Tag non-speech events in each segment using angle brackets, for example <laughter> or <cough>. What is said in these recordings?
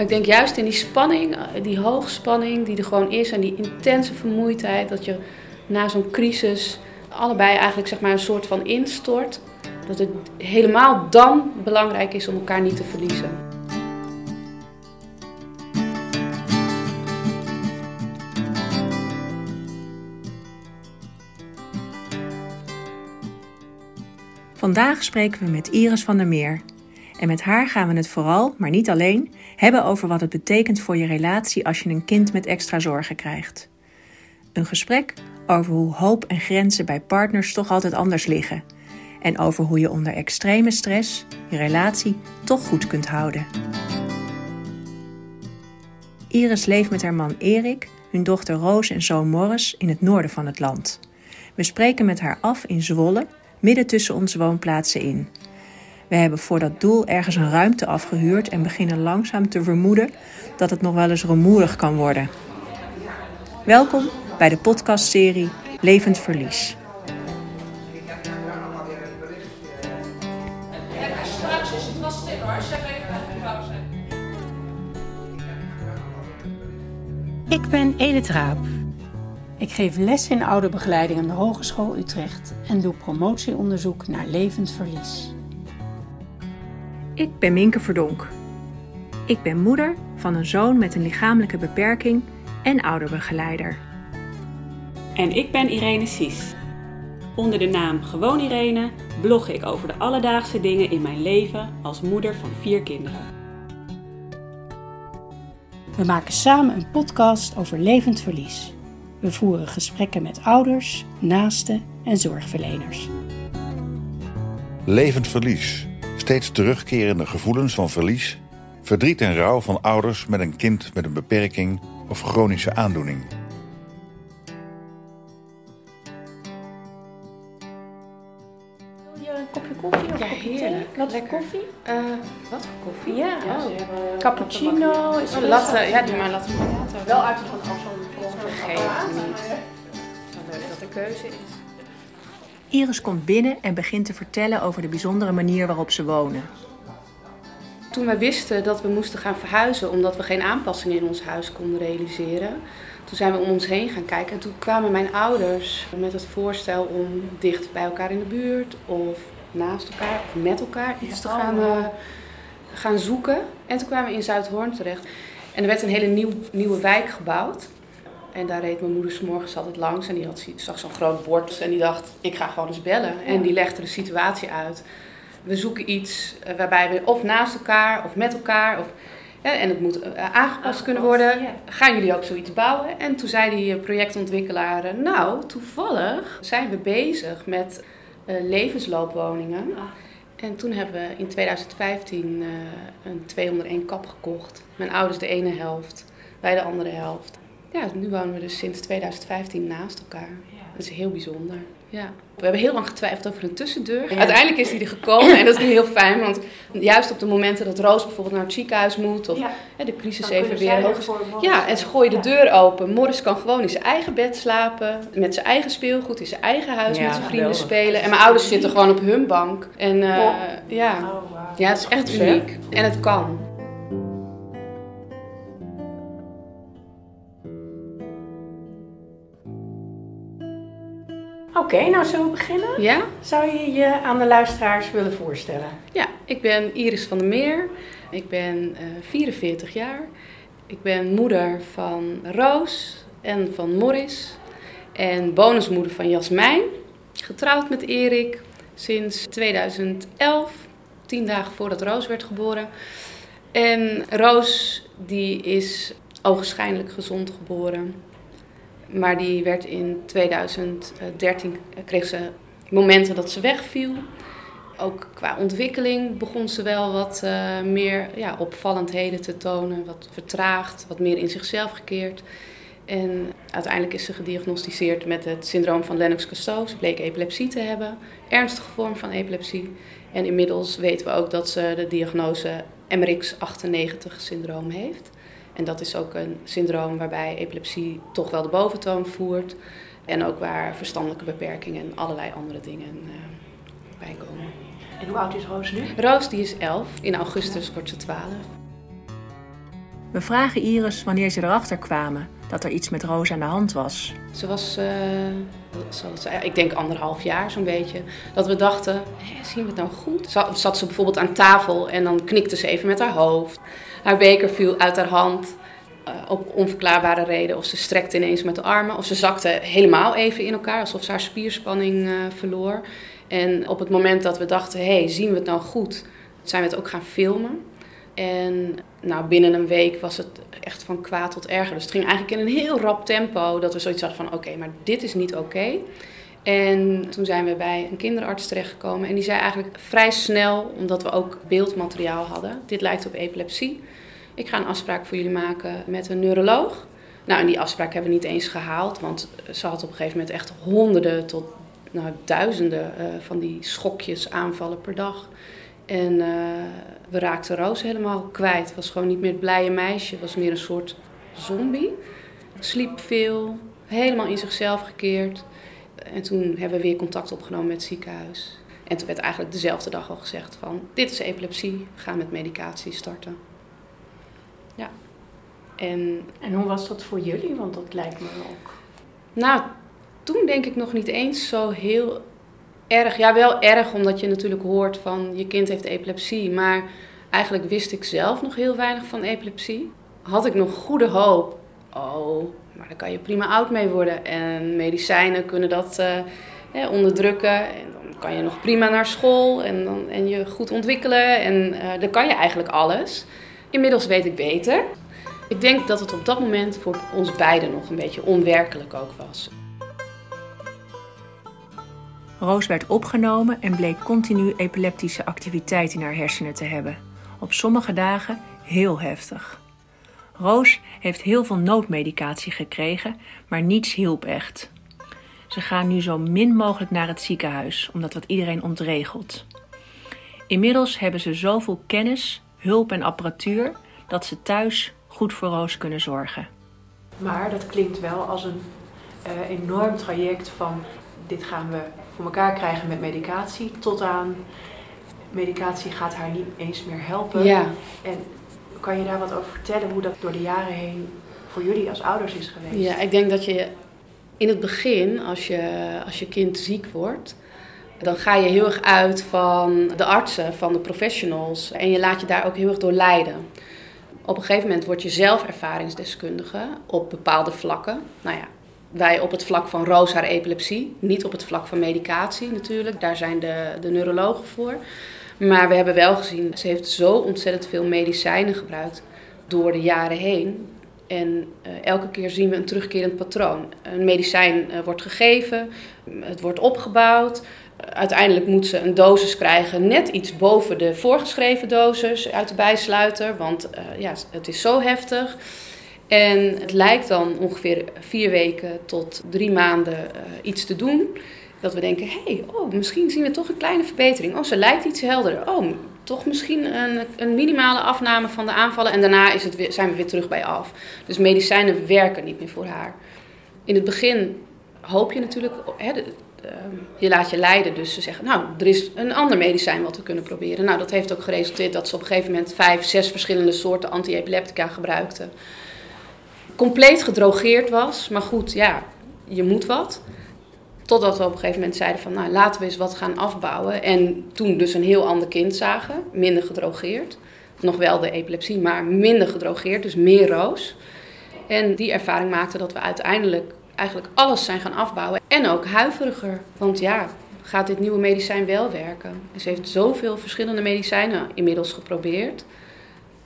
Maar ik denk juist in die spanning, eh, die hoogspanning die er gewoon is en die intense vermoeidheid, dat je na zo'n crisis allebei eigenlijk zeg maar een soort van instort, dat het helemaal dan belangrijk is om elkaar niet te verliezen. Vandaag spreken we met Iris van der Meer. En met haar gaan we het vooral, maar niet alleen, hebben over wat het betekent voor je relatie als je een kind met extra zorgen krijgt. Een gesprek over hoe hoop en grenzen bij partners toch altijd anders liggen. En over hoe je onder extreme stress je relatie toch goed kunt houden. Iris leeft met haar man Erik, hun dochter Roos en zoon Morris in het noorden van het land. We spreken met haar af in Zwolle, midden tussen onze woonplaatsen in. We hebben voor dat doel ergens een ruimte afgehuurd en beginnen langzaam te vermoeden dat het nog wel eens rumoerig kan worden. Welkom bij de podcastserie Levend Verlies. Ik ben Edith Raap. Ik geef les in ouderbegeleiding aan de Hogeschool Utrecht en doe promotieonderzoek naar levend verlies. Ik ben Minke Verdonk. Ik ben moeder van een zoon met een lichamelijke beperking en ouderbegeleider. En ik ben Irene Sies. Onder de naam Gewoon Irene blog ik over de alledaagse dingen in mijn leven als moeder van vier kinderen. We maken samen een podcast over levend verlies. We voeren gesprekken met ouders, naasten en zorgverleners. Levend verlies. Steeds terugkerende gevoelens van verlies, verdriet en rouw van ouders met een kind met een beperking of chronische aandoening. Wil je een kopje koffie of Ja, een kopje heerlijk. thee? Wat Lekker. koffie? Eh, wat voor koffie? Ja, ze hebben Cappuccino is latte, ja, doe maar latte. Wel uit van zo'n Geef niet. Zo leuk dat er keuze is. Iris komt binnen en begint te vertellen over de bijzondere manier waarop ze wonen. Toen wij wisten dat we moesten gaan verhuizen omdat we geen aanpassingen in ons huis konden realiseren, toen zijn we om ons heen gaan kijken. En toen kwamen mijn ouders met het voorstel om dicht bij elkaar in de buurt of naast elkaar of met elkaar iets te gaan, eh, gaan zoeken. En toen kwamen we in Zuidhoorn terecht. En er werd een hele nieuw, nieuwe wijk gebouwd. En daar reed mijn moeder 's morgens altijd langs en die had, zag zo'n groot bord en die dacht, ik ga gewoon eens bellen. En die legde de situatie uit. We zoeken iets eh, waarbij we of naast elkaar of met elkaar of, en het moet eh, aangepast kunnen worden. Gaan jullie ook zoiets bouwen? En toen zei die eh, projectontwikkelaar, nou toevallig zijn we bezig met levensloopwoningen. En toen hebben we in 2015 eh, een 201 kap gekocht. Mijn ouders de ene helft, wij de andere helft. Ja, nu wonen we dus sinds 2015 naast elkaar. Dat is heel bijzonder. Ja. We hebben heel lang getwijfeld over een tussendeur. Uiteindelijk is die er gekomen en dat is nu heel fijn. Want juist op de momenten dat Roos bijvoorbeeld naar het ziekenhuis moet of hè, de crisis even weer hoog is. Ja, en ze gooien de deur open. Morris kan gewoon in zijn eigen bed slapen. Met zijn eigen speelgoed, in zijn eigen huis Ja, met zijn vrienden geweldig. spelen. En mijn ouders zitten gewoon op hun bank. En eh, ja. ja, het is echt uniek. En het kan. Oké, nou zullen we beginnen? Ja? Zou je je aan de luisteraars willen voorstellen? Ja, ik ben Iris van der Meer. Ik ben eh 44 jaar. Ik ben moeder van Roos en van Morris. En bonusmoeder van Jasmijn. Getrouwd met Erik sinds 2011. Tien dagen voordat Roos werd geboren. En Roos die is ogenschijnlijk gezond geboren. Maar die werd in 2013, kreeg ze momenten dat ze wegviel. Ook qua ontwikkeling begon ze wel wat eh, meer ja, opvallendheden te tonen. Wat vertraagd, wat meer in zichzelf gekeerd. En uiteindelijk is ze gediagnosticeerd met het syndroom van Lennox-Gastaut. Ze bleek epilepsie te hebben, ernstige vorm van epilepsie. En inmiddels weten we ook dat ze de diagnose MRX-98-syndroom heeft. En dat is ook een syndroom waarbij epilepsie toch wel de boventoon voert. En ook waar verstandelijke beperkingen en allerlei andere dingen eh, bij komen. En hoe oud is Roos nu? Roos die is 11, in augustus wordt ze 12. We vragen Iris wanneer ze erachter kwamen dat er iets met Roos aan de hand was. Ze was, uh, zal het zijn, ik denk anderhalf jaar zo'n beetje, dat we dachten, zien we het nou goed? Zat ze bijvoorbeeld aan tafel en dan knikte ze even met haar hoofd. Haar beker viel uit haar hand uh, op onverklaarbare reden. Of ze strekte ineens met de armen, of ze zakte helemaal even in elkaar, alsof ze haar spierspanning uh, verloor. En op het moment dat we dachten, hé, hey, zien we het nou goed, zijn we het ook gaan filmen. En nou, binnen een week was het echt van kwaad tot erger. Dus het ging eigenlijk in een heel rap tempo dat we zoiets hadden van oké, maar dit is niet oké. En toen zijn we bij een kinderarts terechtgekomen en die zei eigenlijk vrij snel, omdat we ook beeldmateriaal hadden, dit lijkt op epilepsie. Ik ga een afspraak voor jullie maken met een neuroloog. Nou, en die afspraak hebben we niet eens gehaald, want ze had op een gegeven moment echt honderden tot nou, duizenden uh, van die schokjes aanvallen per dag. En uh, we raakten Roos helemaal kwijt. Was gewoon niet meer het blije meisje. Was meer een soort zombie. Sliep veel, helemaal in zichzelf gekeerd. En toen hebben we weer contact opgenomen met het ziekenhuis. En toen werd eigenlijk dezelfde dag al gezegd van... dit is epilepsie, gaan met medicatie starten. Ja. En, en hoe was dat voor jullie? Want dat lijkt me ook... Nou, toen denk ik nog niet eens zo heel erg. Ja, wel erg omdat je natuurlijk hoort van je kind heeft epilepsie. Maar eigenlijk wist ik zelf nog heel weinig van epilepsie. Had ik nog goede hoop. Oh, maar daar kan je prima oud mee worden. En medicijnen kunnen dat eh, onderdrukken. En dan kan je nog prima naar school en, dan, en je goed ontwikkelen. En uh, dan kan je eigenlijk alles. Inmiddels weet ik beter. Ik denk dat het op dat moment voor ons beiden nog een beetje onwerkelijk ook was. Roos werd opgenomen en bleek continu epileptische activiteit in haar hersenen te hebben. Op sommige dagen heel heftig. Roos heeft heel veel noodmedicatie gekregen, maar niets hielp echt. Ze gaan nu zo min mogelijk naar het ziekenhuis, omdat dat iedereen ontregelt. Inmiddels hebben ze zoveel kennis, hulp en apparatuur dat ze thuis goed voor Roos kunnen zorgen. Maar dat klinkt wel als een uh, enorm traject van dit gaan we voor elkaar krijgen met medicatie, tot aan medicatie gaat haar niet eens meer helpen. Ja. En kan je daar wat over vertellen hoe dat door de jaren heen voor jullie als ouders is geweest? Ja, ik denk dat je in het begin, als je, als je kind ziek wordt, dan ga je heel erg uit van de artsen, van de professionals. En je laat je daar ook heel erg door leiden. Op een gegeven moment word je zelf ervaringsdeskundige op bepaalde vlakken. Nou ja, wij op het vlak van roos haar epilepsie, niet op het vlak van medicatie natuurlijk. Daar zijn de, de neurologen voor. Maar we hebben wel gezien, ze heeft zo ontzettend veel medicijnen gebruikt door de jaren heen. En uh, elke keer zien we een terugkerend patroon. Een medicijn uh, wordt gegeven, het wordt opgebouwd. Uiteindelijk moet ze een dosis krijgen, net iets boven de voorgeschreven dosis uit de bijsluiter. Want ja, het is zo heftig. En het lijkt dan ongeveer vier weken tot drie maanden iets te doen. Dat we denken, hé, hey, oh, misschien zien we toch een kleine verbetering. Oh, ze lijkt iets helderder. Oh, toch misschien een, een minimale afname van de aanvallen. En daarna is het zijn we weer terug bij af. Dus medicijnen werken niet meer voor haar. In het begin hoop je natuurlijk, hè, uh, je laat je leiden. Dus ze zeggen, nou, er is een ander medicijn wat we kunnen proberen. Nou, dat heeft ook geresulteerd dat ze op een gegeven moment vijf, zes verschillende soorten antiepileptica gebruikten compleet gedrogeerd was. Maar goed, ja, je moet wat. Totdat we op een gegeven moment zeiden van, nou laten we eens wat gaan afbouwen. En toen dus een heel ander kind zagen, minder gedrogeerd. Nog wel de epilepsie, maar minder gedrogeerd, dus meer roos. En die ervaring maakte dat we uiteindelijk eigenlijk alles zijn gaan afbouwen. En ook huiveriger. Want ja, gaat dit nieuwe medicijn wel werken? ze heeft zoveel verschillende medicijnen inmiddels geprobeerd.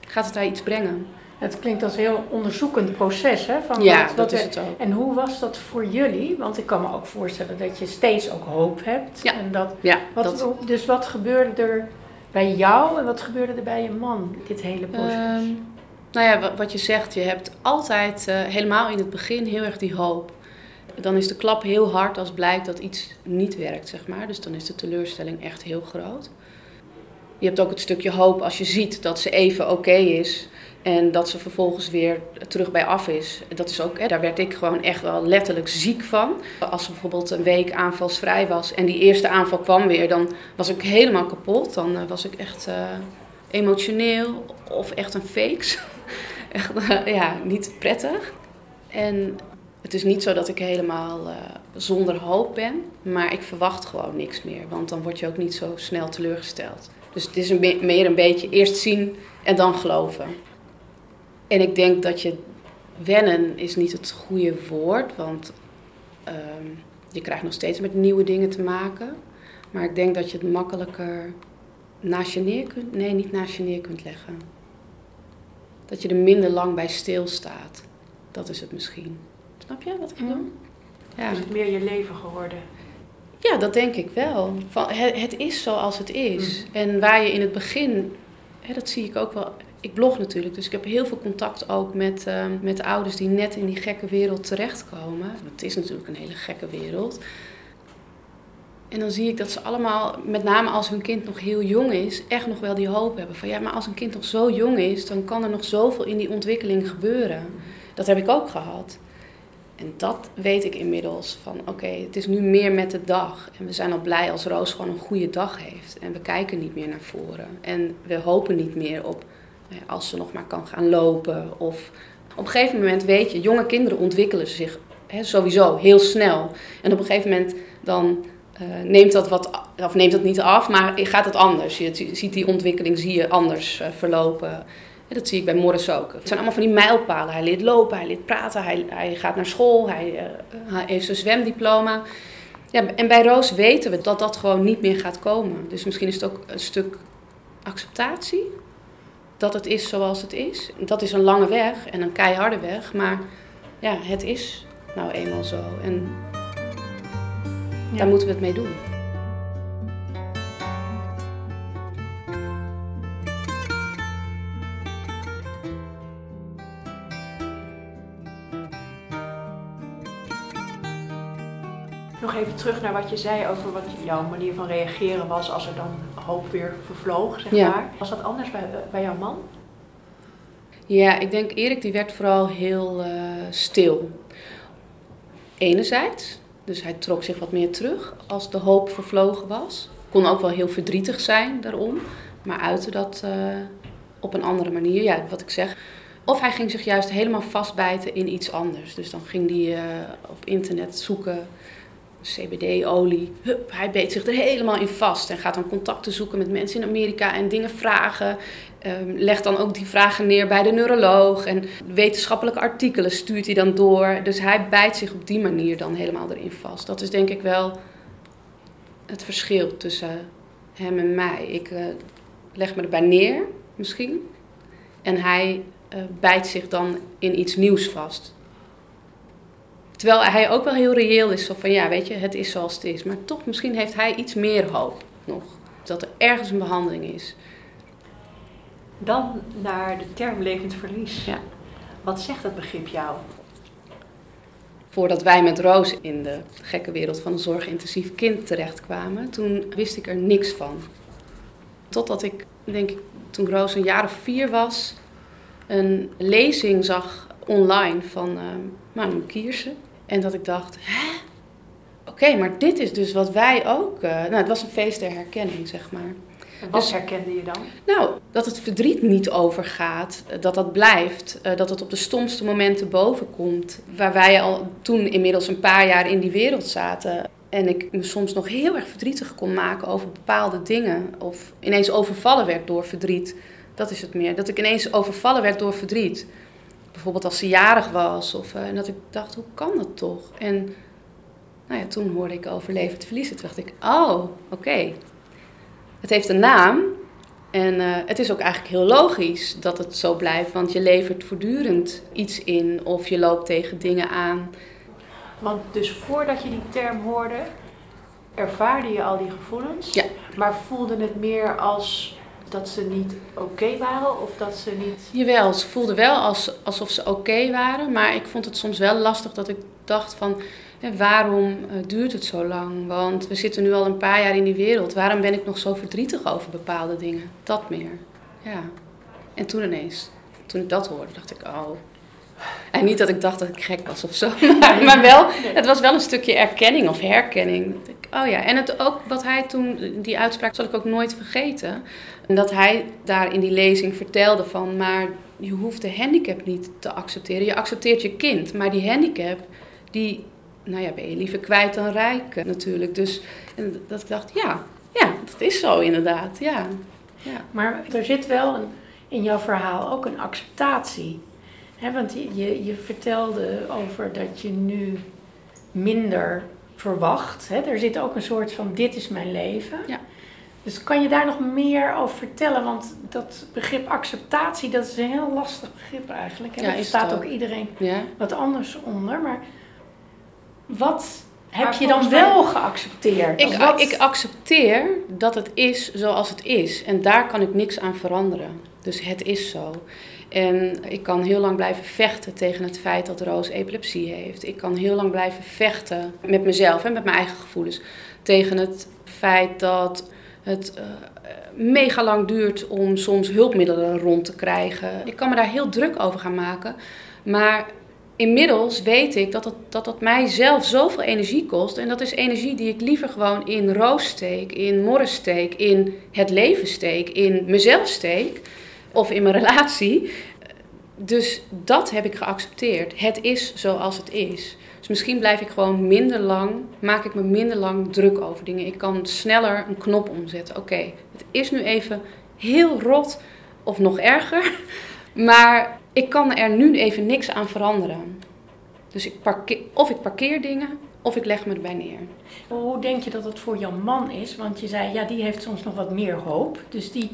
Gaat het haar iets brengen? Het klinkt als een heel onderzoekend proces. Hè? Van ja, wat, dat is het ook. En hoe was dat voor jullie? Want ik kan me ook voorstellen dat je steeds ook hoop hebt. Ja. En dat, ja wat, dat... Dus wat gebeurde er bij jou en wat gebeurde er bij je man, dit hele proces? Um, nou ja, wat je zegt, je hebt altijd, uh, helemaal in het begin, heel erg die hoop. Dan is de klap heel hard als blijkt dat iets niet werkt, zeg maar. Dus dan is de teleurstelling echt heel groot. Je hebt ook het stukje hoop als je ziet dat ze even oké is en dat ze vervolgens weer terug bij af is. Dat is ook, hè, daar werd ik gewoon echt wel letterlijk ziek van. Als ze bijvoorbeeld een week aanvalsvrij was en die eerste aanval kwam weer, dan was ik helemaal kapot. Dan uh, was ik echt uh, emotioneel of echt een fakes. <laughs> echt ja, niet prettig. En het is niet zo dat ik helemaal zonder hoop ben, maar ik verwacht gewoon niks meer. Want dan word je ook niet zo snel teleurgesteld. Dus het is een meer een beetje eerst zien en dan geloven. En ik denk dat je wennen is niet het goede woord, want uh, je krijgt nog steeds met nieuwe dingen te maken. Maar ik denk dat je het makkelijker naast je neer kunt, nee, niet naast je neer kunt leggen. Dat je er minder lang bij stilstaat. Dat is het misschien. Snap je wat ik bedoel? Mm. Ja. Is het meer je leven geworden? Ja, dat denk ik wel. Van, het, het is zoals het is. Mm. En waar je in het begin, hè, dat zie ik ook wel. Ik blog natuurlijk, dus ik heb heel veel contact ook met, uh, met ouders die net in die gekke wereld terechtkomen. Het is natuurlijk een hele gekke wereld. En dan zie ik dat ze allemaal, met name als hun kind nog heel jong is, echt nog wel die hoop hebben. Van ja, maar als een kind nog zo jong is, dan kan er nog zoveel in die ontwikkeling gebeuren. Dat heb ik ook gehad. En dat weet ik inmiddels van oké, het is nu meer met de dag. En we zijn al blij als Roos gewoon een goede dag heeft. En we kijken niet meer naar voren. En we hopen niet meer op nou als ze nog maar kan gaan lopen. Of op een gegeven moment weet je, jonge kinderen ontwikkelen zich hè, sowieso heel snel. En op een gegeven moment dan uh, neemt dat wat, of neemt dat niet af, maar gaat het anders. Je ziet die ontwikkeling zie je anders uh, verlopen. Dat zie ik bij Morris ook. Het zijn allemaal van die mijlpalen. Hij leert lopen, hij leert praten, hij, hij gaat naar school, hij, uh, hij heeft zijn zwemdiploma. Ja, en bij Roos weten we dat dat gewoon niet meer gaat komen. Dus misschien is het ook een stuk acceptatie. Dat het is zoals het is. Dat is een lange weg en een keiharde weg. Maar ja, het is nou eenmaal zo. En daar moeten we het mee doen. Nog even terug naar wat je zei over wat jouw manier van reageren was als er dan hoop weer vervloog, zeg maar. Was dat anders bij, bij jouw man? Ja, ik denk Erik die werd vooral heel uh, stil. Enerzijds, dus hij trok zich wat meer terug als de hoop vervlogen was. Kon ook wel heel verdrietig zijn daarom, maar uitte dat uh, op een andere manier. Ja, wat ik zeg. Of hij ging zich juist helemaal vastbijten in iets anders. Dus dan ging hij uh, op internet zoeken CBD-olie. Hup, hij beet zich er helemaal in vast en gaat dan contacten zoeken met mensen in Amerika en dingen vragen. Um, legt dan ook die vragen neer bij de neuroloog en wetenschappelijke artikelen stuurt hij dan door. Dus hij bijt zich op die manier dan helemaal erin vast. Dat is denk ik wel het verschil tussen hem en mij. Ik uh, leg me erbij neer, misschien. En hij uh, bijt zich dan in iets nieuws vast. Terwijl hij ook wel heel reëel is, van ja, weet je, het is zoals het is. Maar toch, misschien heeft hij iets meer hoop nog. Dat er ergens een behandeling is. Dan naar de term levend verlies. Ja. Wat zegt dat begrip jou? Voordat wij met Roos in de gekke wereld van een zorgintensief kind terechtkwamen, toen wist ik er niks van. Totdat ik, denk ik, toen Roos een jaar of vier was, een lezing zag online van uh, Manu Kiersen. En dat ik dacht, hè? Oké, maar dit is dus wat wij ook... Uh, nou, het was een feest der herkenning, zeg maar. En wat dus, herkende je dan? Nou, dat het verdriet niet overgaat, eh, dat dat blijft, dat het op de stomste momenten bovenkomt. Waar wij al toen inmiddels een paar jaar in die wereld zaten. En ik me soms nog heel erg verdrietig kon maken over bepaalde dingen. Of ineens overvallen werd door verdriet. Dat is het meer. Dat ik ineens overvallen werd door verdriet bijvoorbeeld als ze jarig was. Of, uh, en dat ik dacht, hoe kan dat toch? En nou ja, toen hoorde ik over levend verliezen. Toen dacht ik, oh, oké. Het heeft een naam. En uh, het is ook eigenlijk heel logisch dat het zo blijft. Want je levert voortdurend iets in. Of je loopt tegen dingen aan. Want dus voordat je die term hoorde, ervaarde je al die gevoelens. Ja. Maar voelde het meer als dat ze niet oké waren of dat ze niet... Jawel, ze voelden wel als, alsof ze oké waren, maar ik vond het soms wel lastig dat ik dacht van... waarom uh, duurt het zo lang? Want we zitten nu al een paar jaar in die wereld. Waarom ben ik nog zo verdrietig over bepaalde dingen? Dat meer, ja. En toen ineens, toen ik dat hoorde, dacht ik, oh... En niet dat ik dacht dat ik gek was of zo, <laughs> maar, maar wel, het was wel een stukje erkenning of herkenning. Oh ja, en het ook wat hij toen, die uitspraak zal ik ook nooit vergeten. En dat hij daar in die lezing vertelde van, maar je hoeft de handicap niet te accepteren. Je accepteert je kind, maar die handicap, die nou ja, ben je liever kwijt dan rijk natuurlijk. Dus en dat ik dacht, ja, ja, dat is zo inderdaad. Ja. ja. Maar er zit wel een, in jouw verhaal ook een acceptatie. He, want je, je vertelde over dat je nu minder verwacht. He, er zit ook een soort van dit is mijn leven. Ja. Dus kan je daar nog meer over vertellen? Want dat begrip acceptatie, dat is een heel lastig begrip eigenlijk. En ja, daar staat ook iedereen ja. wat anders onder. Maar wat heb je dan wel geaccepteerd? Ik, ik accepteer dat het is zoals het is. En daar kan ik niks aan veranderen. Dus het is zo. En ik kan heel lang blijven vechten tegen het feit dat Roos epilepsie heeft. Ik kan heel lang blijven vechten met mezelf en met mijn eigen gevoelens. Tegen het feit dat het uh, mega lang duurt om soms hulpmiddelen rond te krijgen. Ik kan me daar heel druk over gaan maken. Maar inmiddels weet ik dat dat, dat mij zelf zoveel energie kost. En dat is energie die ik liever gewoon in Roos steek, in Morris steek, in het leven steek, in mezelf steek. Of in mijn <laughs> relatie. Dus dat heb ik geaccepteerd. Het is zoals het is. Dus misschien blijf ik gewoon minder lang, maak ik me minder lang druk over dingen. Ik kan sneller een knop omzetten. Oké, het is nu even heel rot of nog erger. <laughs> Maar ik kan er nu even niks aan veranderen. Dus ik parkeer, of ik parkeer dingen of ik leg me erbij neer. Hoe denk je dat het voor jouw man is? Want je zei, ja, die heeft soms nog wat meer hoop. Dus die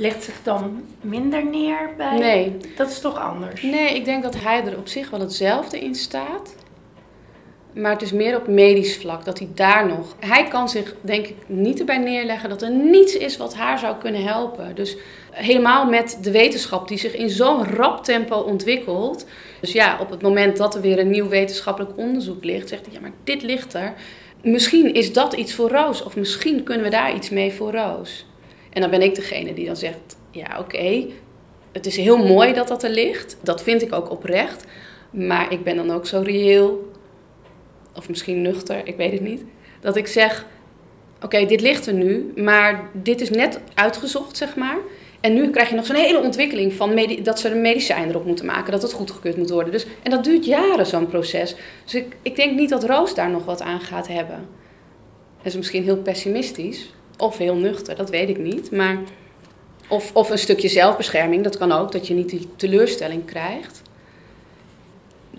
legt zich dan minder neer bij. Nee. Dat is toch anders? Nee, ik denk dat hij er op zich wel hetzelfde in staat. Maar het is meer op medisch vlak dat hij daar nog. Hij kan zich denk ik niet erbij neerleggen dat er niets is wat haar zou kunnen helpen. Dus helemaal met de wetenschap die zich in zo'n rap tempo ontwikkelt. Dus ja, op het moment dat er weer een nieuw wetenschappelijk onderzoek ligt, zegt hij: ja, maar dit ligt er. Misschien is dat iets voor Roos, of misschien kunnen we daar iets mee voor Roos. En dan ben ik degene die dan zegt: ja, oké, het is heel mooi dat dat er ligt. Dat vind ik ook oprecht. Maar ik ben dan ook zo reëel of misschien nuchter, ik weet het niet. Dat ik zeg: Oké, dit ligt er nu, maar dit is net uitgezocht, zeg maar. En nu krijg je nog zo'n hele ontwikkeling van dat ze een medicijn erop moeten maken, dat het goedgekeurd moet worden. Dus, en dat duurt jaren, zo'n proces. Dus ik, ik denk niet dat Roos daar nog wat aan gaat hebben. Dat is misschien heel pessimistisch of heel nuchter, dat weet ik niet. Maar, of, of een stukje zelfbescherming, dat kan ook, dat je niet die teleurstelling krijgt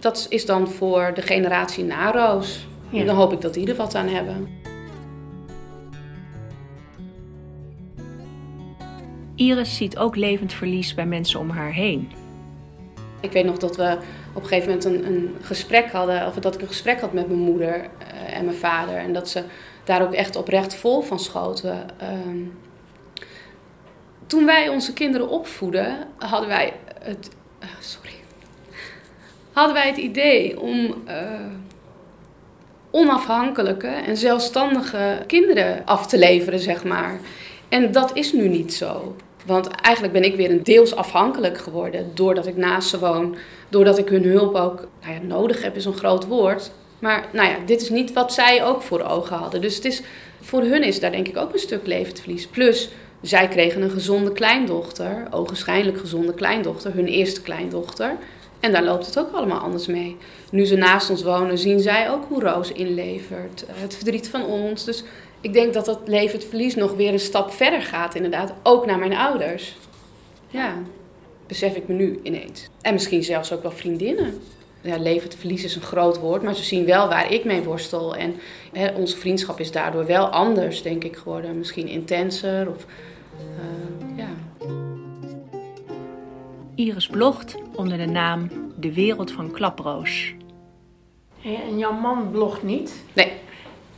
dat is dan voor de generatie na Roos. Dan hoop ik dat die er wat aan hebben. Iris ziet ook levend verlies bij mensen om haar heen. Ik weet nog dat we op een gegeven moment een, een gesprek hadden, of dat ik een gesprek had met mijn moeder uh, en mijn vader. En dat ze daar ook echt oprecht vol van schoten. Ehm, toen wij onze kinderen opvoeden, hadden wij het. Uh, sorry hadden wij het idee om uh, onafhankelijke en zelfstandige kinderen af te leveren, zeg maar. En dat is nu niet zo. Want eigenlijk ben ik weer een deels afhankelijk geworden doordat ik naast ze woon. Doordat ik hun hulp ook nou ja, nodig heb, is een groot woord. Maar nou ja, dit is niet wat zij ook voor ogen hadden. Dus het is, voor hun is daar denk ik ook een stuk levensverlies. Plus, zij kregen een gezonde kleindochter, ogenschijnlijk gezonde kleindochter, hun eerste kleindochter. En daar loopt het ook allemaal anders mee. Nu ze naast ons wonen, zien zij ook hoe Roos inlevert. Eh, het verdriet van ons. Dus ik denk dat dat leven het verlies nog weer een stap verder gaat, inderdaad. Ook naar mijn ouders. Ja, besef ik me nu ineens. En misschien zelfs ook wel vriendinnen. Ja, verlies is een groot woord, maar ze zien wel waar ik mee worstel. En hè, onze vriendschap is daardoor wel anders, denk ik, geworden. Misschien intenser of... Uh, ja. Iris blogt onder de naam De Wereld van Klaproos. En jouw man blogt niet? Nee.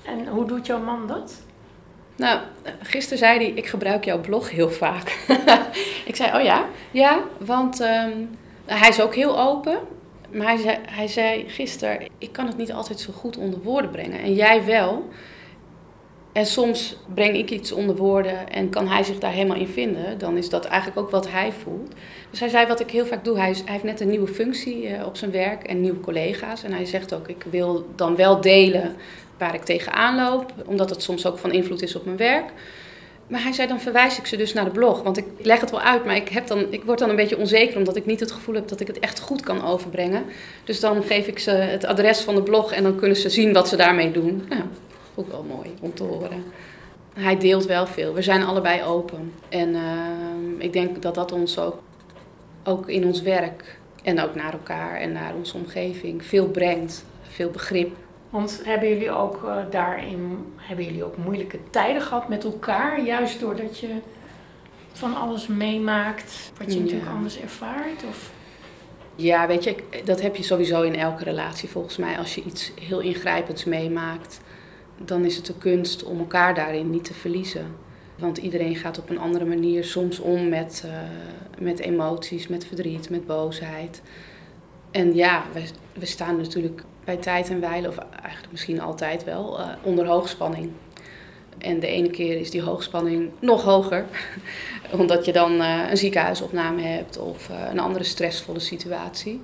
En hoe doet jouw man dat? Nou, gisteren zei hij, ik gebruik jouw blog heel vaak. <laughs> ik zei, oh ja? Ja, want ehm, hij is ook heel open. Maar hij zei, hij zei gisteren, ik kan het niet altijd zo goed onder woorden brengen. En jij wel. En soms breng ik iets onder woorden en kan hij zich daar helemaal in vinden. Dan is dat eigenlijk ook wat hij voelt. Dus hij zei wat ik heel vaak doe. Hij, hij heeft net een nieuwe functie uh, op zijn werk en nieuwe collega's. En hij zegt ook, ik wil dan wel delen waar ik tegenaan loop. Omdat het soms ook van invloed is op mijn werk. Maar hij zei, dan verwijs ik ze dus naar de blog. Want ik leg het wel uit, maar ik, heb dan, ik word dan een beetje onzeker... omdat ik niet het gevoel heb dat ik het echt goed kan overbrengen. Dus dan geef ik ze het adres van de blog... en dan kunnen ze zien wat ze daarmee doen. Ja, ook wel mooi om te horen. Hij deelt wel veel. We zijn allebei open. En ehm, ik denk dat dat ons ook, ook in ons werk... en ook naar elkaar en naar onze omgeving veel brengt. Veel begrip. Want hebben jullie ook uh, daarin hebben jullie ook moeilijke tijden gehad met elkaar? Juist doordat je van alles meemaakt wat je natuurlijk anders ervaart? Of? Ja, weet je, dat heb je sowieso in elke relatie volgens mij. Als je iets heel ingrijpends meemaakt, dan is het de kunst om elkaar daarin niet te verliezen. Want iedereen gaat op een andere manier soms om met, uh, met emoties, met verdriet, met boosheid. En ja, we, we staan natuurlijk bij tijd en wijle, of eigenlijk misschien altijd wel, uh, onder hoogspanning. En de ene keer is die hoogspanning nog hoger, <laughs> omdat je dan uh, een ziekenhuisopname hebt of uh, een andere stressvolle situatie.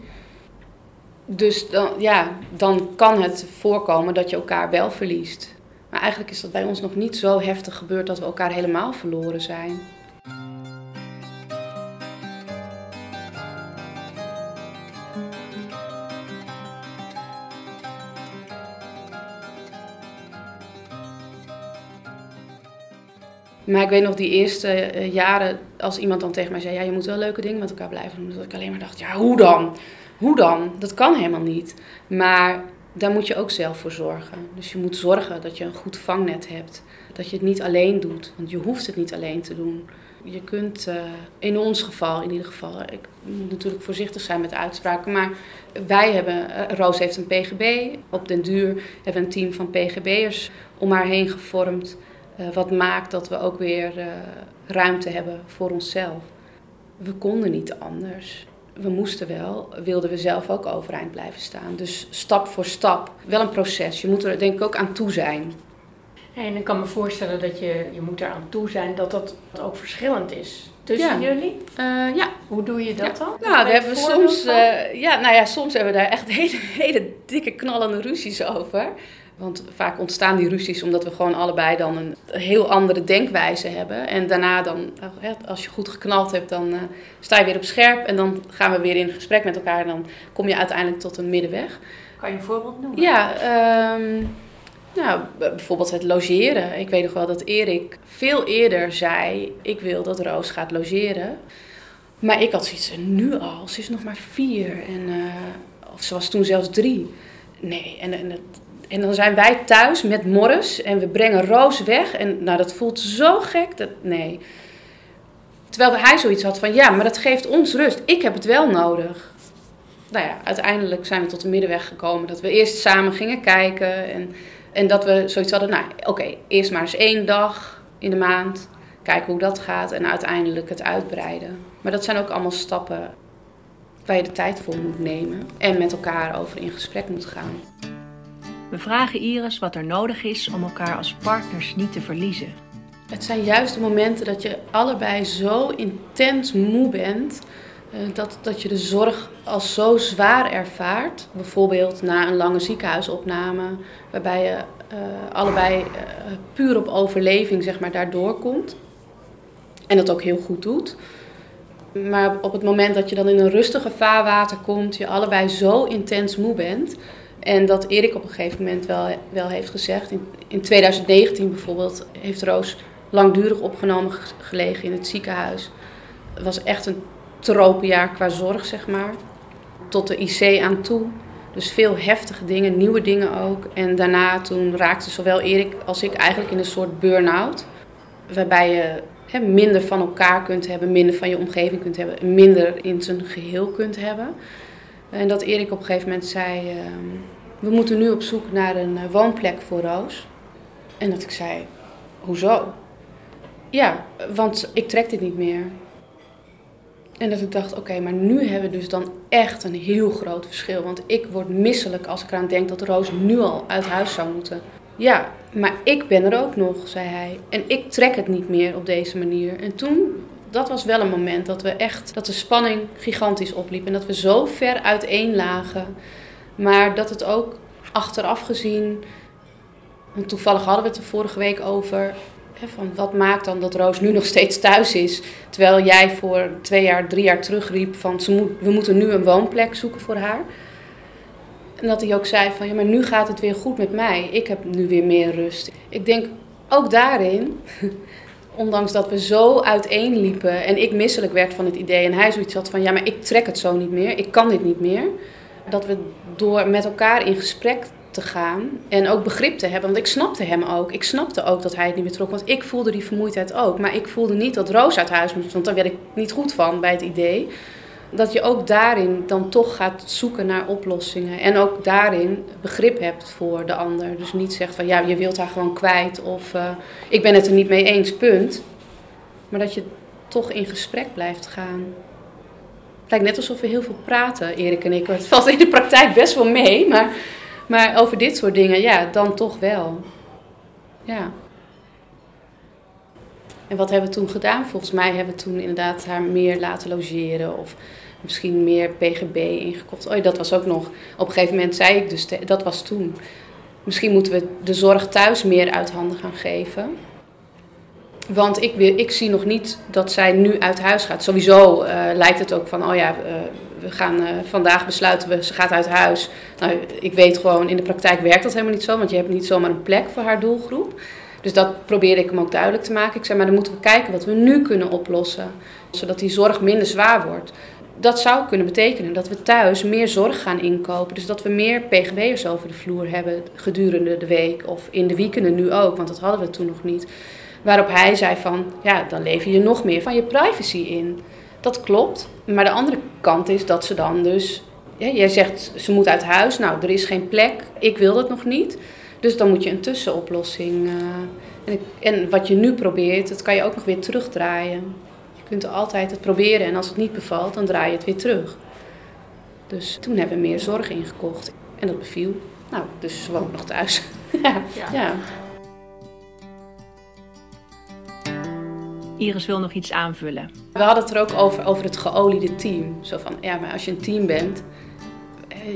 Dus dan, ja, dan kan het voorkomen dat je elkaar wel verliest. Maar eigenlijk is dat bij ons nog niet zo heftig gebeurd dat we elkaar helemaal verloren zijn. Maar ik weet nog die eerste eh, jaren, als iemand dan tegen mij zei: Ja, je moet wel leuke dingen met elkaar blijven doen. Dat ik alleen maar dacht: Ja, hoe dan? Hoe dan? Dat kan helemaal niet. Maar daar moet je ook zelf voor zorgen. Dus je moet zorgen dat je een goed vangnet hebt. Dat je het niet alleen doet, want je hoeft het niet alleen te doen. Je kunt, uh, in ons geval in ieder geval, ik moet natuurlijk voorzichtig zijn met uitspraken, maar wij hebben, Roos heeft een PGB, op den duur hebben we een team van PGB'ers om haar heen gevormd. Uh, wat maakt dat we ook weer ruimte hebben voor onszelf. We konden niet anders we moesten wel, wilden we zelf ook overeind blijven staan. Dus stap voor stap, wel een proces. Je moet er denk ik ook aan toe zijn. En ik kan me voorstellen dat je, je moet er aan toe zijn dat dat ook verschillend is tussen jullie. Uh, ja. Hoe doe je dat dan? Nou, daar hebben we soms, uh, ja, nou ja, soms hebben we daar echt <laughs> hele, hele dikke knallende ruzies over. Want vaak ontstaan die ruzies omdat we gewoon allebei dan een heel andere denkwijze hebben. En daarna dan, als je goed geknald hebt, dan uh, sta je weer op scherp. En dan gaan we weer in gesprek met elkaar. En dan kom je uiteindelijk tot een middenweg. Kan je een voorbeeld noemen? Ja, um, nou, bijvoorbeeld het logeren. Ik weet nog wel dat Erik veel eerder zei, ik wil dat Roos gaat logeren. Maar ik had zoiets, nu al, ze is nog maar vier. En, uh, of ze was toen zelfs drie. Nee, en, en en dan zijn wij thuis met Morris en we brengen Roos weg. En nou, dat voelt zo gek. Dat, nee. Terwijl hij zoiets had van, ja, maar dat geeft ons rust. Ik heb het wel nodig. Nou ja, uiteindelijk zijn we tot de middenweg gekomen. Dat we eerst samen gingen kijken. En, en dat we zoiets hadden, nou oké, eerst maar eens één dag in de maand. Kijken hoe dat gaat en uiteindelijk het uitbreiden. Maar dat zijn ook allemaal stappen waar je de tijd voor moet nemen. En met elkaar over in gesprek moet gaan. We vragen Iris wat er nodig is om elkaar als partners niet te verliezen. Het zijn juist de momenten dat je allebei zo intens moe bent. Eh, dat, dat je de zorg als zo zwaar ervaart. Bijvoorbeeld na een lange ziekenhuisopname, waarbij je uh, allebei uh, puur op overleving zeg maar, daardoor komt. En dat ook heel goed doet. Maar op het moment dat je dan in een rustige vaarwater komt, je allebei zo intens moe bent, en dat Erik op een gegeven moment wel, wel heeft gezegd. In, in 2019 bijvoorbeeld heeft Roos langdurig opgenomen gelegen in het ziekenhuis. Het was echt een tropenjaar qua zorg, zeg maar. Tot de IC aan toe. Dus veel heftige dingen, nieuwe dingen ook. En daarna toen raakte zowel Erik als ik eigenlijk in een soort burn-out. Waarbij je minder van elkaar kunt hebben, minder van je omgeving kunt hebben, minder in zijn geheel kunt hebben. En dat Erik op een gegeven moment zei: ehm, We moeten nu op zoek naar een eh, woonplek voor Roos. En dat ik zei: Hoezo? Ja, want ik trek dit niet meer. En dat ik dacht: Oké, maar nu hebben we dus dan echt een heel groot verschil. Want ik word misselijk als ik eraan denk dat Roos nu al uit huis zou moeten. Ja, maar ik ben er ook nog, zei hij. En ik trek het niet meer op deze manier. En toen dat was wel een moment dat we echt, dat de spanning gigantisch opliep. En dat we zo ver uiteen lagen. Maar dat het ook achteraf gezien, want toevallig hadden we het er vorige week over, van wat maakt dan dat Roos nu nog steeds thuis is, terwijl jij voor twee jaar, drie jaar terug riep van we moeten nu een woonplek zoeken voor haar. En dat hij ook zei van ja, maar nu gaat het weer goed met mij. Ik heb nu weer meer rust. Ik denk ook daarin, <laughs> ondanks dat we zo uiteenliepen en ik misselijk werd van het idee en hij zoiets had van ja, maar ik trek het zo niet meer, ik kan dit niet meer. Dat we door met elkaar in gesprek te gaan en ook begrip te hebben. Want ik snapte hem ook. Ik snapte ook dat hij het niet meer trok. Want ik voelde die vermoeidheid ook. Maar ik voelde niet dat Roos uit huis moest. Want daar werd ik niet goed van bij het idee. Dat je ook daarin dan toch gaat zoeken naar oplossingen. En ook daarin begrip hebt voor de ander. Dus niet zegt van ja, je wilt haar gewoon kwijt. Of uh, ik ben het er niet mee eens, punt. Maar dat je toch in gesprek blijft gaan. Het lijkt net alsof we heel veel praten, Erik en ik. Het valt in de praktijk best wel mee. Maar maar over dit soort dingen, ja, dan toch wel. Ja. En wat hebben we toen gedaan? Volgens mij hebben we toen inderdaad haar meer laten logeren. Of misschien meer PGB ingekocht. Oh, dat was ook nog. Op een gegeven moment zei ik dus, dat was toen. Misschien moeten we de zorg thuis meer uit handen gaan geven. Want ik, ik zie nog niet dat zij nu uit huis gaat. Sowieso uh, lijkt het ook van, oh ja, uh, we gaan uh, vandaag besluiten we, ze gaat uit huis. Nou, ik weet gewoon, in de praktijk werkt dat helemaal niet zo, want je hebt niet zomaar een plek voor haar doelgroep. Dus dat probeerde ik hem ook duidelijk te maken. Ik zei, maar dan moeten we kijken wat we nu kunnen oplossen, zodat die zorg minder zwaar wordt. Dat zou kunnen betekenen dat we thuis meer zorg gaan inkopen. Dus dat we meer PGB'ers over de vloer hebben gedurende de week of in de weekenden nu ook, want dat hadden we toen nog niet. Waarop hij zei van, ja, dan lever je nog meer van je privacy in. Dat klopt, maar de andere kant is dat ze dan dus... Ja, jij zegt, ze moet uit huis, nou, er is geen plek, ik wil dat nog niet. Dus dan moet je een tussenoplossing... Uh, en, en, wat je nu probeert, dat kan je ook nog weer terugdraaien. Je kunt altijd het proberen en als het niet bevalt, dan draai je het weer terug. Dus toen hebben we meer zorg ingekocht en dat beviel. Nou, dus ze woont nog thuis. <laughs> ja. ja. Iris wil nog iets aanvullen. We hadden het er ook over, over het geoliede team. Zo van, ja, maar als je een team bent,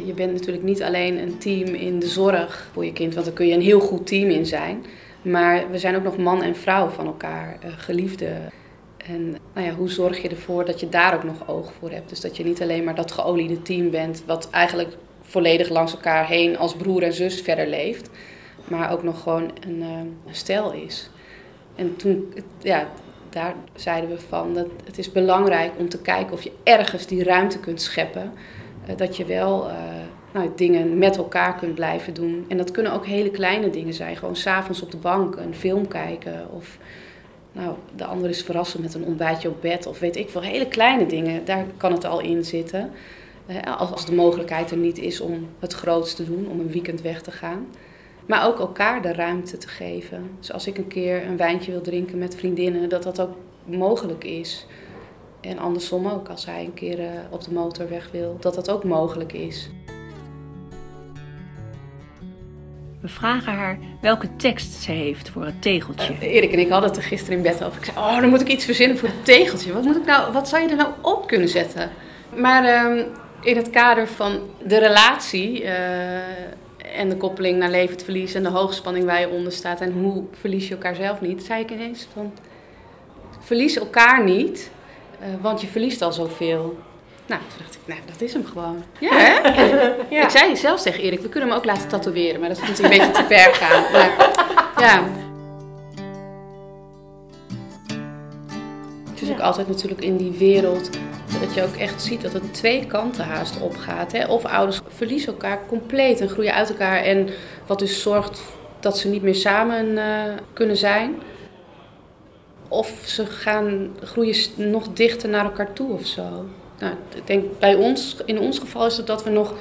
je bent natuurlijk niet alleen een team in de zorg voor je kind, want daar kun je een heel goed team in zijn. Maar we zijn ook nog man en vrouw van elkaar, eh, geliefden. En nou ja, hoe zorg je ervoor dat je daar ook nog oog voor hebt? Dus dat je niet alleen maar dat geoliede team bent, wat eigenlijk volledig langs elkaar heen als broer en zus verder leeft, maar ook nog gewoon een, uh, een stel is. En toen, ja, daar zeiden we van dat het is belangrijk om te kijken of je ergens die ruimte kunt scheppen. Uh, dat je wel uh, nou, dingen met elkaar kunt blijven doen. En dat kunnen ook hele kleine dingen zijn. Gewoon s'avonds op de bank een film kijken. Of nou, de ander is verrassen met een ontbijtje op bed. Of weet ik veel. Hele kleine dingen, daar kan het al in zitten. Als, als de mogelijkheid er niet is om het grootste te doen, om een weekend weg te gaan. Maar ook elkaar de ruimte te geven. Dus als ik een keer een wijntje wil drinken met vriendinnen, dat dat ook mogelijk is. En andersom ook, als hij een keer uh, op de motor weg wil, dat dat ook mogelijk is. We vragen haar welke tekst ze heeft voor het tegeltje. Uh, Erik en ik hadden het er gisteren in bed over. Ik zei, oh, dan moet ik iets verzinnen voor het tegeltje. Wat, moet ik nou, wat zou je er nou op kunnen zetten? Maar uh, in het kader van de relatie eh, en de koppeling naar levend verlies en de hoogspanning waar je onder staat en hoe verlies je elkaar zelf niet, zei ik ineens van verlies elkaar niet, want je verliest al zoveel. Nou, toen dacht ik, nou, dat is hem gewoon. Ja, hè? ja. Ik zei zelfs tegen Erik, we kunnen hem ook laten tatoeëren, maar dat vond hij een beetje te ver gaan. <laughs> Maar, ja. Het is ook altijd natuurlijk in die wereld dat je ook echt ziet dat het twee kanten haast opgaat. Hè? Of ouders verliezen elkaar compleet en groeien uit elkaar. En wat dus zorgt dat ze niet meer samen uh, kunnen zijn. Of ze gaan groeien nog dichter naar elkaar toe of zo. Nou, ik denk bij ons, in ons geval is het dat we nog,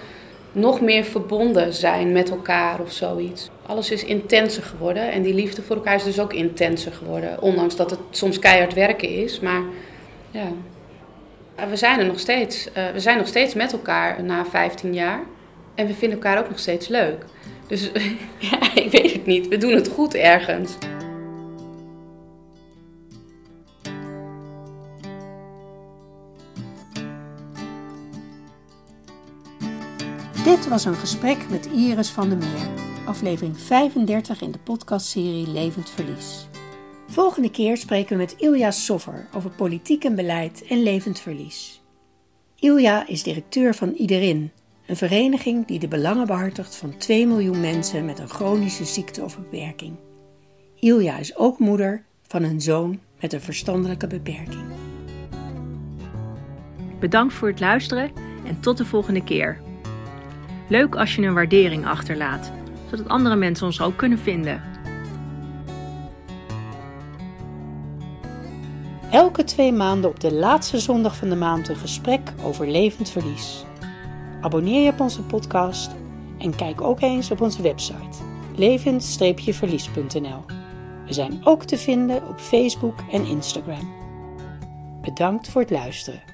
nog meer verbonden zijn met elkaar of zoiets. Alles is intenser geworden en die liefde voor elkaar is dus ook intenser geworden. Ondanks dat het soms keihard werken is, maar ja. We zijn er nog steeds. Uh, we zijn nog steeds met elkaar na 15 jaar. En we vinden elkaar ook nog steeds leuk. Dus <laughs> ja, ik weet het niet. We doen het goed ergens. Dit was een gesprek met Iris van der Meer, aflevering 35 in de podcastserie Levend Verlies. Volgende keer spreken we met Ilja Soffer over politiek en beleid en levend verlies. Ilja is directeur van Iederin, een vereniging die de belangen behartigt van 2 miljoen mensen met een chronische ziekte of beperking. Ilja is ook moeder van een zoon met een verstandelijke beperking. Bedankt voor het luisteren en tot de volgende keer. Leuk als je een waardering achterlaat, zodat andere mensen ons ook kunnen vinden. Elke twee maanden op de laatste zondag van de maand een gesprek over levend verlies. Abonneer je op onze podcast en kijk ook eens op onze website levend-verlies.nl. We zijn ook te vinden op Facebook en Instagram. Bedankt voor het luisteren.